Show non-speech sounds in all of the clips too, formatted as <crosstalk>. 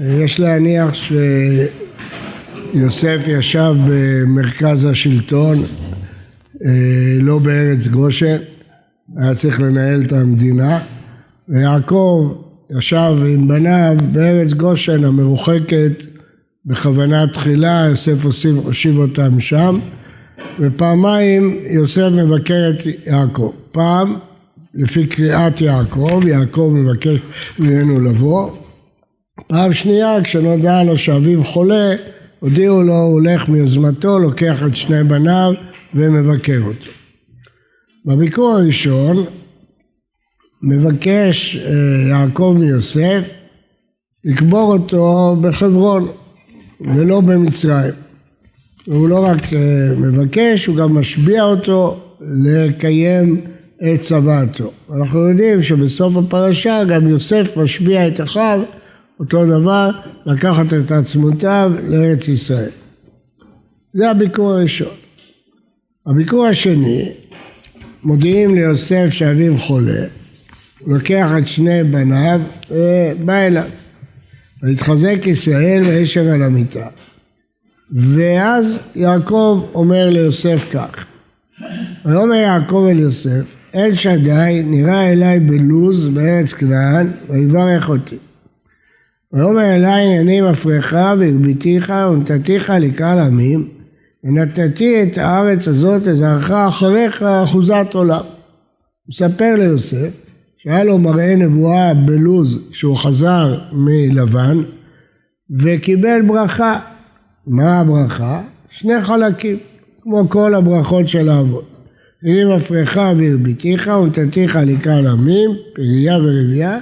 יש להניח שיוסף ישב במרכז השלטון, אה, לא בארץ גושן, היה צריך לנהל את המדינה, ויעקב ישב עם בניו בארץ גושן המרוחקת בכוונה תחילה, יוסף הושיב אותם שם, ופעמיים יוסף מבקר את יעקב. פעם לפי קריאת יעקב, יעקב מבקש ממנו לבוא. פעם שנייה כשנודע לו שאביו חולה, הודיעו לו, הוא הולך מיוזמתו, לוקח את שני בניו ומבקר אותו. בביקור הראשון מבקש אה, יעקב מיוסף לקבור אותו בחברון ולא במצרים. הוא לא רק אה, מבקש, הוא גם משביע אותו לקיים את צוואתו. אנחנו יודעים שבסוף הפרשה גם יוסף משביע את אחיו אותו דבר, לקחת את עצמותיו לארץ ישראל. זה הביקור הראשון. הביקור השני, מודיעים ליוסף שאביו חולה, הוא לוקח את שני בניו ובא אליו. ויתחזק ישראל וישב על המיטה. ואז יעקב אומר ליוסף כך, ויאמר יעקב אל יוסף, אל שדי נראה אליי בלוז בארץ כנען ויברך אותי. ויאמר אליי הנני מפריך והגביתיך ונתתיך לקהל עמים ונתתי את הארץ הזאת לזרעך אחריך אחוזת עולם. מספר ליוסף שהיה לו מראה נבואה בלוז כשהוא חזר מלבן וקיבל ברכה. מה הברכה? שני חלקים, כמו כל הברכות של האבות. הנה מפריך והרביתיך ונתתיך לקהל עמים, פריה ורבייה.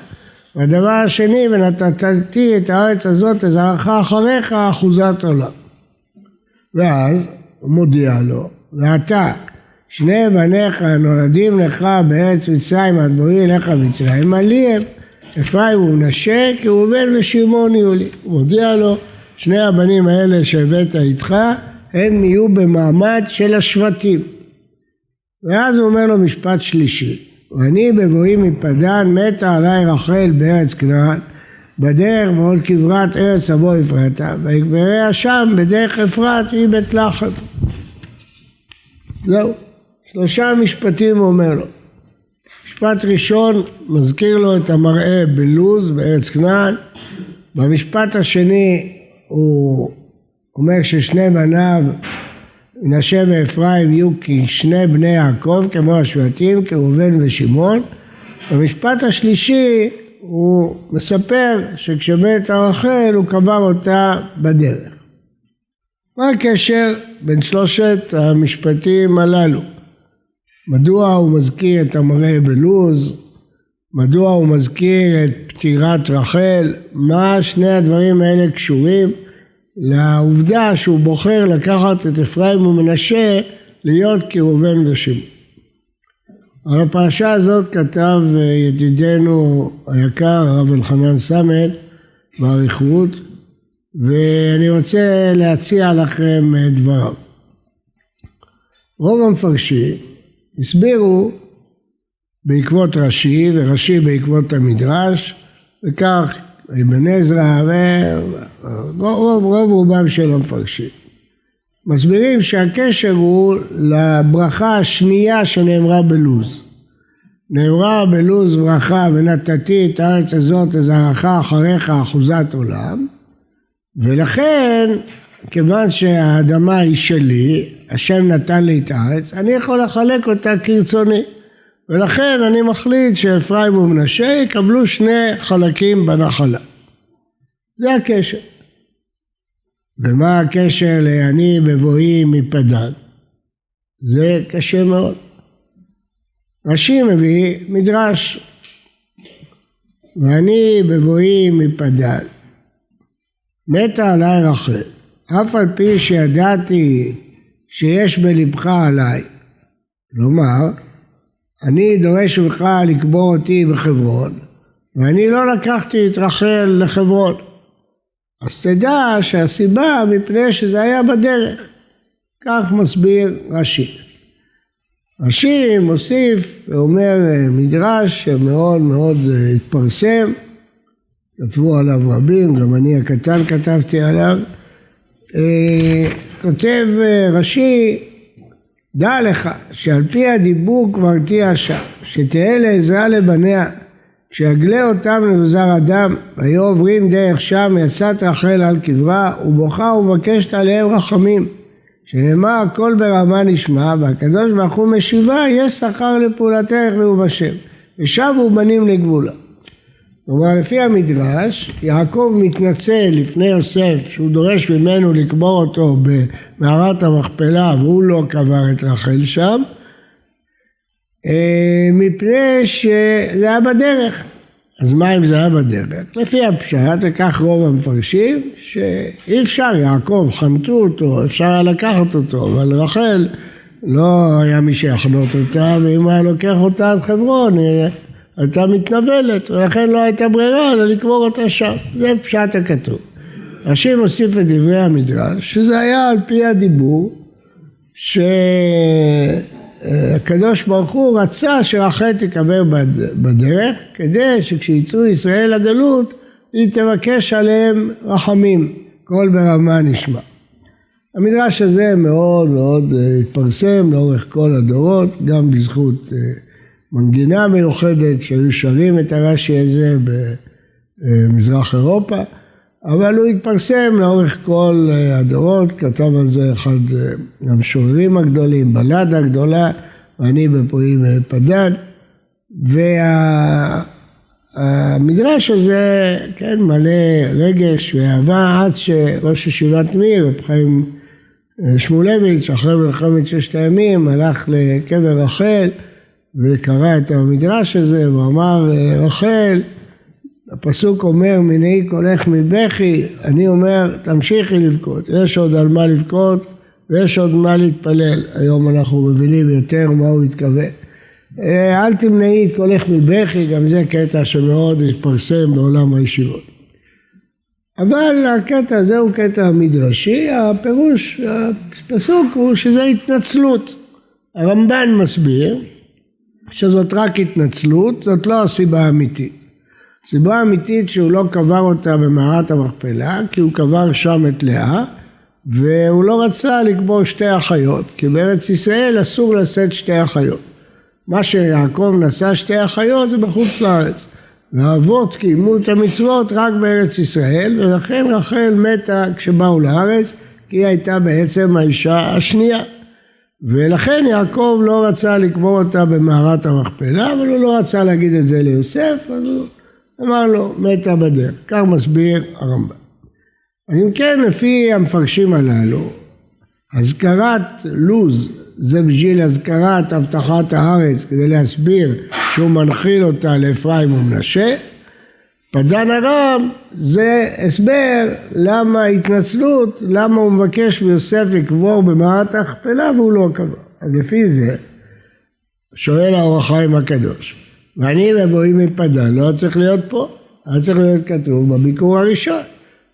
והדבר השני, ונתתי את הארץ הזאת לזרעך אחריך אחוזת עולם. ואז הוא מודיע לו, ואתה שני בניך נולדים לך בארץ מצרים עד בואי אליך מצרים, לי הם אפרים ומנשה כראובן ושמעון יהיו לי. הוא מודיע לו, שני הבנים האלה שהבאת איתך, הם יהיו במעמד של השבטים. ואז הוא אומר לו משפט שלישי, ואני בבואי מפדן מתה עליי רחל בארץ כנען בדרך ועוד כברת ארץ אבו אפרתה ויקבריה שם בדרך אפרת היא בית לחם. זהו. שלושה משפטים הוא אומר לו. משפט ראשון מזכיר לו את המראה בלוז בארץ כנען. במשפט השני הוא אומר ששני בניו מנשה ואפרים יהיו כשני בני יעקב כמו השבטים כראובן ושמעון. במשפט השלישי הוא מספר שכשמתה רחל הוא קבר אותה בדרך. מה הקשר בין שלושת המשפטים הללו? מדוע הוא מזכיר את המראה בלוז? מדוע הוא מזכיר את פטירת רחל? מה שני הדברים האלה קשורים לעובדה שהוא בוחר לקחת את אפרים ומנשה להיות כראובן ושמעון. על הפרשה הזאת כתב ידידנו היקר הרב אלחנן סמט באריכות ואני רוצה להציע לכם את דבריו. רוב המפרשים הסבירו בעקבות רש"י ורש"י בעקבות המדרש וכך אבן עזרא ורוב רוב רובם של המפרשים. מסבירים שהקשר הוא לברכה השנייה שנאמרה בלוז. נאמרה בלוז ברכה ונתתי את הארץ הזאת לזרעך אחריך אחוזת עולם ולכן כיוון שהאדמה היא שלי, השם נתן לי את הארץ, אני יכול לחלק אותה כרצוני. ולכן אני מחליט שאפרים ומנשה יקבלו שני חלקים בנחלה. זה הקשר. ומה הקשר ל"אני בבואי מפדן"? זה קשה מאוד. רש"י מביא מדרש ואני בבואי מפדן מתה עליי רחל אף על פי שידעתי שיש בלבך עליי כלומר אני דורש ממך לקבור אותי בחברון, ואני לא לקחתי את רחל לחברון. אז תדע שהסיבה מפני שזה היה בדרך. כך מסביר רש"י. רש"י מוסיף ואומר מדרש שמאוד מאוד התפרסם, כתבו עליו רבים, גם אני הקטן כתבתי עליו. אה, כותב אה, רש"י, דע לך שעל פי הדיבור כבר תהיה שם, שתהא לעזרה לבניה, כשיגלה אותם למוזר אדם, היו עוברים דרך שם, יצאת רחל על קברה, ובוכה ומבקשת עליהם רחמים. שנאמר הכל ברמה נשמע, והקדוש ברוך הוא משיבה, יש שכר לפעולתך ובשם. ושבו בנים לגבולה. כלומר לפי המדרש יעקב מתנצל לפני יוסף שהוא דורש ממנו לקבור אותו במערת המכפלה והוא לא קבר את רחל שם אה, מפני שזה היה בדרך אז מה אם זה היה בדרך? לפי הפשט, וכך רוב המפרשים, שאי אפשר, יעקב חנתו אותו, אפשר היה לקחת אותו, אבל רחל לא היה מי שיחנות אותה, ואם היה לוקח אותה עד חברון, הייתה מתנבלת, ולכן לא הייתה ברירה אלא לקבור אותה שם. זה פשט הכתוב. רש"י מוסיף את דברי המדרש, שזה היה על פי הדיבור, ש... הקדוש ברוך הוא רצה שרחל תיקבר בדרך כדי שכשיצאו ישראל לגלות היא תבקש עליהם רחמים, קול ברמה נשמע. המדרש הזה מאוד מאוד אה, התפרסם לאורך כל הדורות, גם בזכות אה, מנגינה מיוחדת שהיו שרים את הרש"י הזה במזרח אירופה, אבל הוא התפרסם לאורך כל אה, הדורות, כתב על זה אחד המשוררים הגדולים, בלדה הגדולה, ואני בפורים פדן, והמדרש הזה, כן, מלא רגש ואהבה עד שראש ישיבת מיר, רב חיים אה, שמואלביץ', אחרי מלחמת ששת הימים, הלך לקבר רחל וקרא את המדרש הזה ואמר רחל הפסוק אומר מנעי קולך מבכי, אני אומר תמשיכי לבכות, יש עוד על מה לבכות ויש עוד מה להתפלל, היום אנחנו מבינים יותר מה הוא מתכוון. אה, אל תמנעי את קולך מבכי, גם זה קטע שמאוד התפרסם בעולם הישיבות. אבל הקטע הזה הוא קטע מדרשי, הפירוש, הפסוק הוא שזה התנצלות. הרמב"ן מסביר שזאת רק התנצלות, זאת לא הסיבה האמיתית. הסיבה האמיתית שהוא לא קבר אותה במערת המכפלה, כי הוא קבר שם את לאה, והוא לא רצה לקבור שתי אחיות, כי בארץ ישראל אסור לשאת שתי אחיות. מה שיעקב נשא שתי אחיות זה בחוץ לארץ. והאבות קיימו את המצוות רק בארץ ישראל, ולכן רחל מתה כשבאו לארץ, כי היא הייתה בעצם האישה השנייה. ולכן יעקב לא רצה לקבור אותה במערת המכפלה, אבל הוא לא רצה להגיד את זה ליוסף, אז הוא אמר לו, מתה בדרך. כך מסביר הרמב"ם. אז אם כן, לפי המפרשים הללו, הזכרת לוז זה בשביל הזכרת הבטחת הארץ כדי להסביר שהוא מנחיל אותה לאפרים ומנשה. פדן ארם זה הסבר למה התנצלות, למה הוא מבקש מיוסף לקבור במערת הכפלה והוא לא קבר. אז לפי זה שואל האור החיים הקדוש, ואני ובואים מפדן לא צריך להיות פה, היה צריך להיות כתוב בביקור הראשון.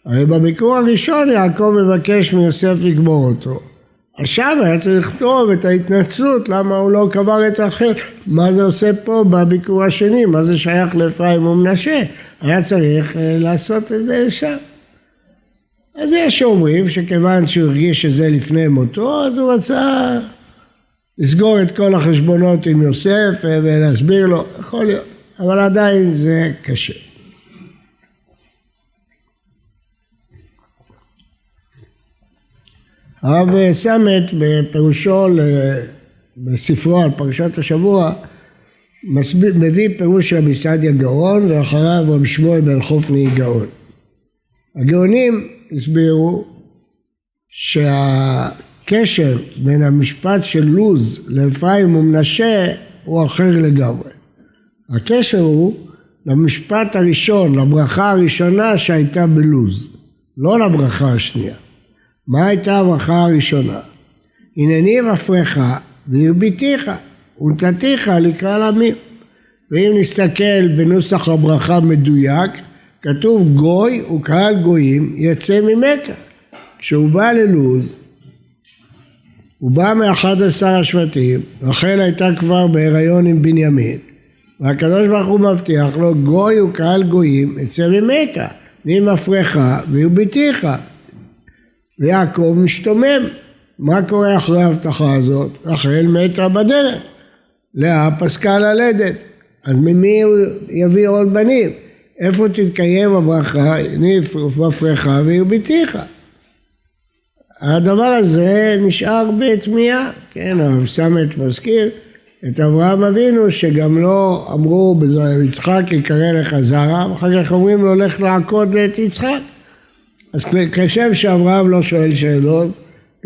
הרי בביקור הראשון יעקב מבקש מיוסף לקבור אותו. עכשיו היה צריך לכתוב את ההתנצלות למה הוא לא קבר את האחר, מה זה עושה פה בביקור השני, מה זה שייך לאפרים ומנשה, היה צריך אה, לעשות את זה שם. אז יש שאומרים שכיוון שהוא הרגיש שזה לפני מותו, אז הוא רצה לסגור את כל החשבונות עם יוסף אה, ולהסביר לו, יכול להיות, אבל עדיין זה קשה. הרב סמט בפירושו בספרו על פרשת השבוע מביא פירוש רבי סעדיה גאון ואחריו רבי שמואל בן חופני גאון. הגאונים הסבירו שהקשר בין המשפט של לוז לאפרים ומנשה הוא אחר לגמרי. הקשר הוא למשפט הראשון, לברכה הראשונה שהייתה בלוז, לא לברכה השנייה. מה הייתה הברכה הראשונה? הנני רפרך והרביתיך ונתתיך לקרוא לעמים. ואם נסתכל בנוסח הברכה מדויק, כתוב גוי וקהל גויים יצא ממכה. כשהוא בא ללוז, הוא בא מאחד עשר השבטים, רחל הייתה כבר בהיריון עם בנימין, והקדוש ברוך הוא מבטיח לו, גוי וקהל גויים אצא ממך, מי מפריך והרביתיך. ויעקב משתומם. מה קורה אחרי ההבטחה הזאת? רחל מתה בדרך. לאה פסקה ללדת. אז ממי הוא יביא עוד בנים? איפה תתקיים הברכה? ניף מפריך והרביתיך. הדבר הזה נשאר בתמיהה, כן, הרב סמט מזכיר את אברהם אבינו שגם לא אמרו יצחק יקרא לך זרע, ואחר כך אומרים לו לך לעקוד את יצחק. אז כשם שאברהם לא שואל שאלות,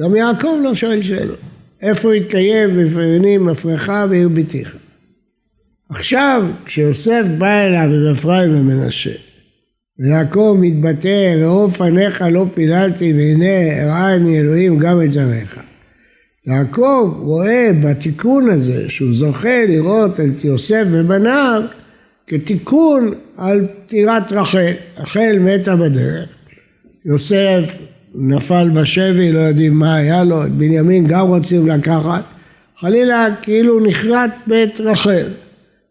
גם יעקב לא שואל שאלות. איפה יתקיים בפנים מפרחה והרביתיך. עכשיו כשיוסף בא אליו עם אפרים ומנשה ויעקב מתבטא ראו פניך לא פיללתי והנה אני אלוהים גם את זרעך יעקב רואה בתיקון הזה שהוא זוכה לראות את יוסף ובניו כתיקון על פטירת רחל. רחל מתה בדרך, יוסף נפל בשבי, לא יודעים מה היה לו, את בנימין גם רוצים לקחת, חלילה כאילו נכרת בית רחל.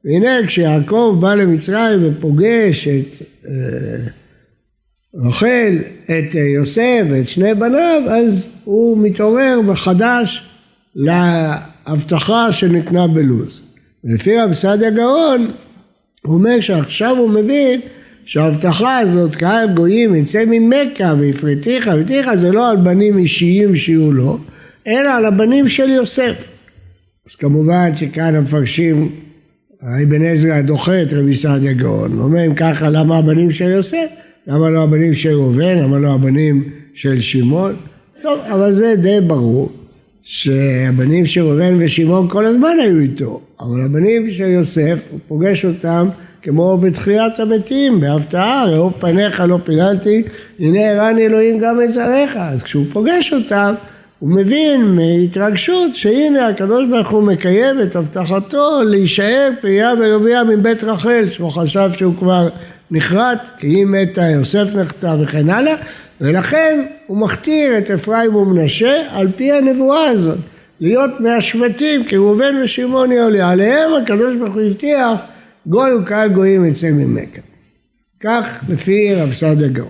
והנה כשיעקב בא למצרים ופוגש את אה, רחל, את יוסף ואת שני בניו, אז הוא מתעורר מחדש להבטחה שניתנה בלוז. ולפי רב סעדיה גאון, הוא אומר שעכשיו הוא מבין שההבטחה הזאת, קהל גויים יצא ממכה והפרטיך והפרטיך זה לא על בנים אישיים שיהיו לו, אלא על הבנים של יוסף. אז כמובן שכאן המפרשים, אבן עזרא דוחה את רבי סעדיה גאון, הוא אומר אם ככה למה הבנים של יוסף? למה לא הבנים של ראובן? למה לא הבנים של שמעון? טוב, אבל זה די ברור. שהבנים של ראובן ושמעון כל הזמן היו איתו, אבל הבנים של יוסף, הוא פוגש אותם כמו בתחיית המתים, בהפתעה, ראו פניך לא פיללתי, הנה הרני אלוהים גם את זרעך. אז כשהוא פוגש אותם, הוא מבין מהתרגשות שהנה הקדוש ברוך הוא מקיים את הבטחתו להישאר פריה ורבייה מבית רחל, שהוא חשב שהוא כבר נחרט, כי היא מתה, יוסף נחתה וכן הלאה, ולכן הוא מכתיר את אפרים ומנשה על פי הנבואה הזאת, להיות מהשבטים, כי ראובן ושמעון יעלי, עליהם הקדוש ברוך הוא הבטיח, גוי וקהל גויים יצא ממכה. כך לפי רב סעדה גאון.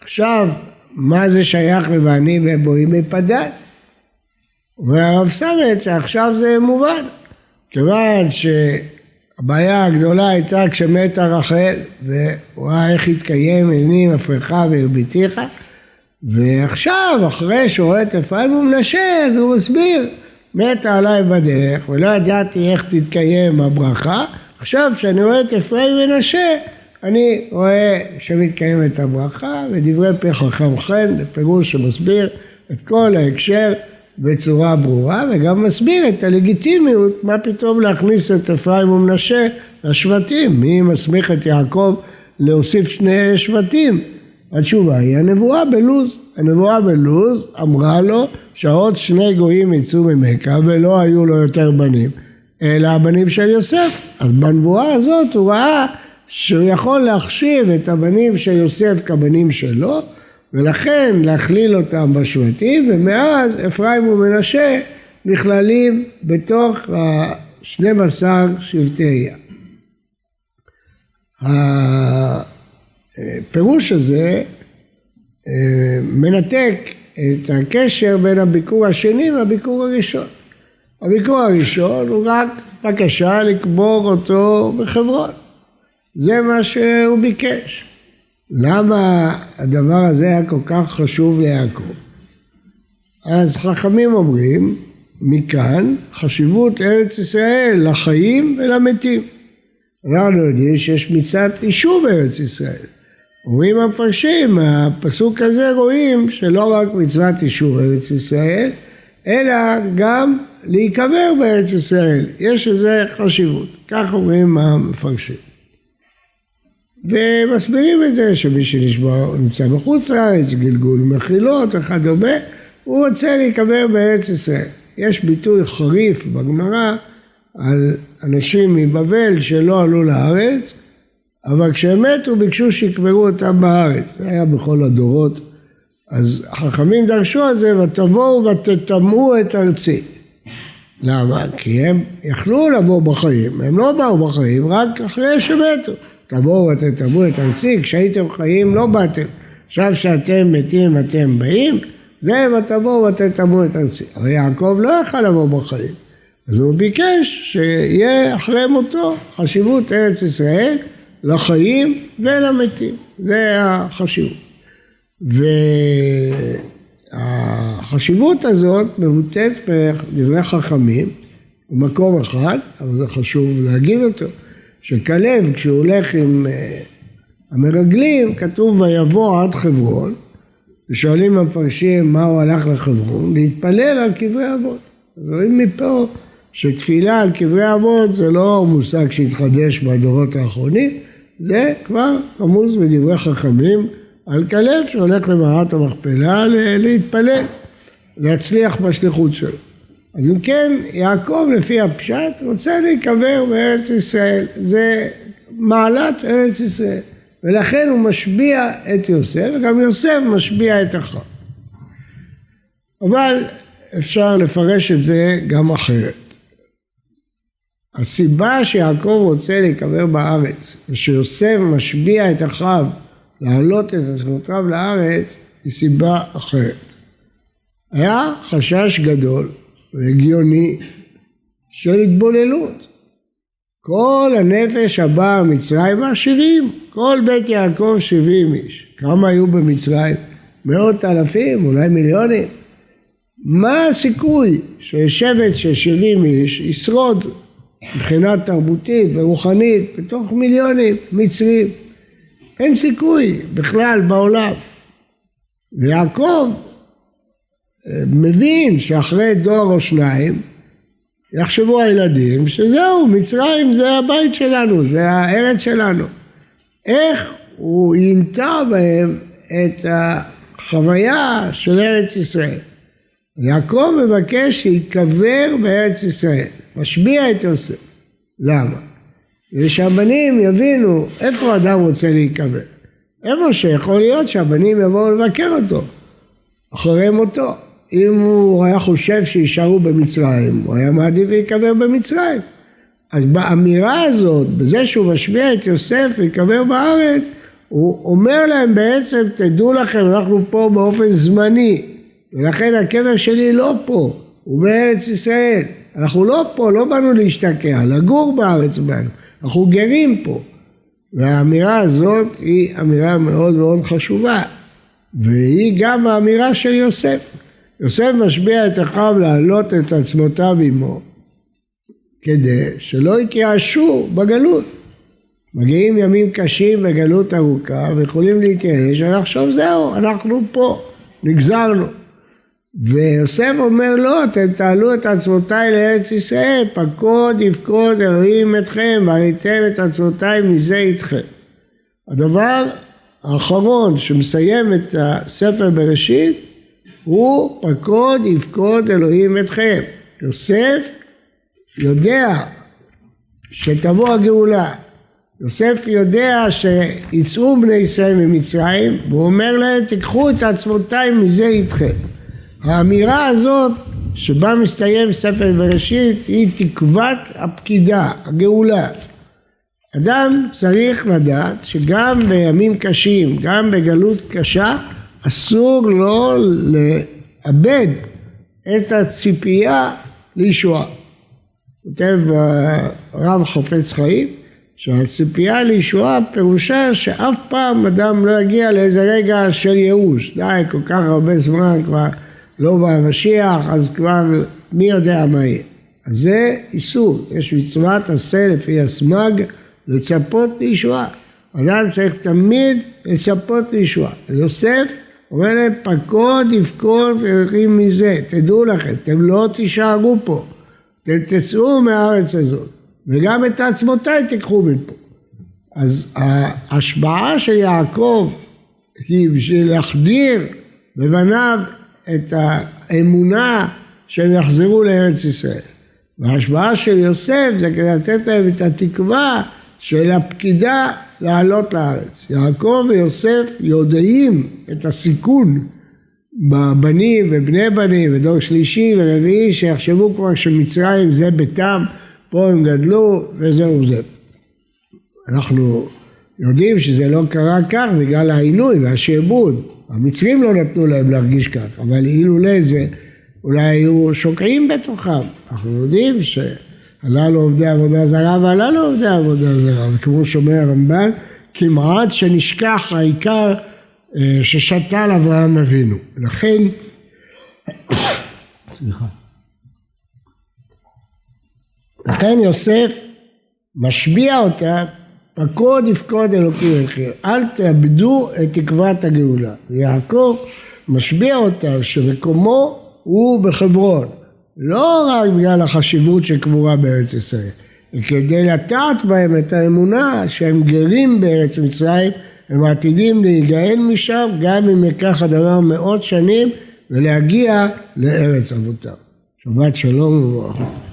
עכשיו, מה זה שייך לבעני ובואים מפדן? אומר הרב סמט שעכשיו זה מובן, כיוון ש... הבעיה הגדולה הייתה כשמתה רחל והוא ראה איך התקיים עיני מפריך והרביתיך ועכשיו אחרי שהוא רואה את אפרים ומנשה אז הוא מסביר מתה עליי בדרך ולא ידעתי איך תתקיים הברכה עכשיו כשאני רואה את אפרים ומנשה אני רואה שמתקיימת הברכה ודברי פי חכם חן בפירוש שמסביר את כל ההקשר בצורה ברורה וגם מסביר את הלגיטימיות מה פתאום להכניס את אפרים ומנשה לשבטים. מי מסמיך את יעקב להוסיף שני שבטים? התשובה היא הנבואה בלוז. הנבואה בלוז אמרה לו שעוד שני גויים יצאו ממכה ולא היו לו יותר בנים אלא הבנים של יוסף אז בנבואה הזאת הוא ראה שהוא יכול להחשיב את הבנים של יוסף כבנים שלו ולכן להכליל אותם בשבטים, ומאז אפרים ומנשה נכללים בתוך ה-12 שבטי ים. הפירוש הזה אה, מנתק את הקשר בין הביקור השני והביקור הראשון. הביקור הראשון הוא רק בקשה לקבור אותו בחברון. זה מה שהוא ביקש. למה הדבר הזה היה כל כך חשוב ליעקב? אז חכמים אומרים, מכאן חשיבות ארץ ישראל לחיים ולמתים. אנחנו יודעים שיש מצוות יישוב ארץ ישראל. אומרים המפרשים, הפסוק הזה רואים שלא רק מצוות יישוב ארץ ישראל, אלא גם להיקבר בארץ ישראל. יש לזה חשיבות. כך אומרים המפרשים. ומסבירים את זה שמי שנמצא בחוץ לארץ, גלגול מחילות וכדומה, הוא רוצה להיקבר בארץ ישראל. יש ביטוי חריף בגמרא על אנשים מבבל שלא עלו לארץ, אבל כשהם מתו ביקשו שיקברו אותם בארץ. זה היה בכל הדורות. אז החכמים דרשו על זה, ותבואו ותטמאו את ארצי. למה? כי הם יכלו לבוא בחיים, הם לא באו בחיים, רק אחרי שמתו. תבואו ואתם תבואו את הנציג, כשהייתם חיים לא באתם. עכשיו שאתם מתים אתם באים, זה ותבואו ואתם תבואו את הנציג. הרי יעקב לא יכל לבוא בחיים. אז הוא ביקש שיהיה אחרי מותו חשיבות ארץ ישראל לחיים ולמתים. זה החשיבות. והחשיבות הזאת מבוטאת בדברי חכמים במקום אחד, אבל זה חשוב להגיד אותו, שכלב כשהוא הולך עם אה, המרגלים, כתוב ויבוא עד חברון, ושואלים המפרשים מה הוא הלך לחברון, להתפלל על קברי אבות. רואים מפה שתפילה על קברי אבות זה לא מושג שהתחדש בדורות האחרונים, זה כבר רמוז בדברי חכמים על כלב שהולך למערת המכפלה להתפלל, להצליח בשליחות שלו. אז אם כן, יעקב לפי הפשט רוצה להיקבר בארץ ישראל, זה מעלת ארץ ישראל, ולכן הוא משביע את יוסף, וגם יוסף משביע את אחיו. אבל אפשר לפרש את זה גם אחרת. הסיבה שיעקב רוצה להיקבר בארץ ושיוסף משביע את אחיו להעלות את עצמותיו לארץ היא סיבה אחרת. היה חשש גדול והגיוני של התבוללות. כל הנפש הבאה מצרימה שבעים, כל בית יעקב שבעים איש. כמה היו במצרים? מאות אלפים, אולי מיליונים. מה הסיכוי ששבט של שבעים איש ישרוד מבחינה תרבותית ורוחנית בתוך מיליונים מצרים. אין סיכוי בכלל בעולם. ויעקב אה, מבין שאחרי דור או שניים יחשבו הילדים שזהו, מצרים זה הבית שלנו, זה הארץ שלנו. איך הוא ינטע בהם את החוויה של ארץ ישראל. יעקב מבקש שייקבר בארץ ישראל. משביע את יוסף. למה? כדי שהבנים יבינו איפה האדם רוצה להיקבר. איפה שיכול להיות שהבנים יבואו לבקר אותו אחרי מותו. אם הוא היה חושב שיישארו במצרים, הוא היה מעדיף להיקבר במצרים. אז באמירה הזאת, בזה שהוא משמיע את יוסף להיקבר בארץ, הוא אומר להם בעצם, תדעו לכם, אנחנו פה באופן זמני, ולכן הקבר שלי לא פה, הוא בארץ ישראל. אנחנו לא פה, לא באנו להשתקע, לגור בארץ באנו, אנחנו גרים פה. והאמירה הזאת היא אמירה מאוד מאוד חשובה, והיא גם האמירה של יוסף. יוסף משביע את אחיו להעלות את עצמותיו עמו, כדי שלא יתייאשו בגלות. מגיעים ימים קשים בגלות ארוכה ויכולים להתייאש ולחשוב זהו, אנחנו פה, נגזרנו. ויוסף אומר לא, אתם תעלו את עצמותיי לארץ ישראל, פקוד יפקוד אלוהים אתכם ועליתם את עצמותיי מזה איתכם. הדבר האחרון שמסיים את הספר בראשית הוא פקוד יפקוד אלוהים אתכם. יוסף יודע שתבוא הגאולה. יוסף יודע שיצאו בני ישראל ממצרים והוא אומר להם תיקחו את עצמותיי מזה איתכם. האמירה הזאת שבה מסתיים ספר בראשית היא תקוות הפקידה, הגאולה. אדם צריך לדעת שגם בימים קשים, גם בגלות קשה, אסור לו לאבד את הציפייה לישועה. כותב הרב חופץ חיים שהציפייה לישועה פירושה שאף פעם אדם לא יגיע לאיזה רגע של ייאוש. די, כל כך הרבה זמן כבר לא בא המשיח, אז כבר מי יודע מה יהיה. אז זה איסור, יש מצוות עשה לפי הסמ"ג לצפות לישועה. אדם צריך תמיד לצפות לישועה. יוסף אומר להם פקוד יפקוד אלוהים מזה, תדעו לכם, אתם לא תישארו פה, אתם תצאו מהארץ הזאת, וגם את עצמותיי תיקחו מפה. אז ההשבעה של יעקב היא בשביל להחדיר בבניו את האמונה שהם יחזרו לארץ ישראל. וההשבעה של יוסף זה כדי לתת להם את התקווה של הפקידה לעלות לארץ. יעקב ויוסף יודעים את הסיכון בבנים ובני בנים ודור שלישי ורביעי שיחשבו כבר שמצרים זה ביתם, פה הם גדלו וזהו זה. אנחנו יודעים שזה לא קרה כך בגלל העינוי והשעבוד. המצרים לא נתנו להם להרגיש כך, אבל אילולא זה אולי היו שוקעים בתוכם. אנחנו יודעים שהללו עובדי עבודה זרה והללו עובדי עבודה זרה, וכמו שאומר הרמב"ן, כמעט שנשכח העיקר אה, ששתל אברהם אבינו. לכן, <coughs> סליחה. לכן יוסף משביע אותה, פקוד יפקוד אלוקים אתכם, אל תאבדו את תקוות הגאולה. ויעקב משביע אותה שמקומו הוא בחברון, לא רק בגלל החשיבות של קבורה בארץ ישראל, כדי לטעת בהם את האמונה שהם גרים בארץ מצרים, הם עתידים להיגאל משם גם אם ייקח הדבר מאות שנים ולהגיע לארץ אבותם. שבת שלום וברכה.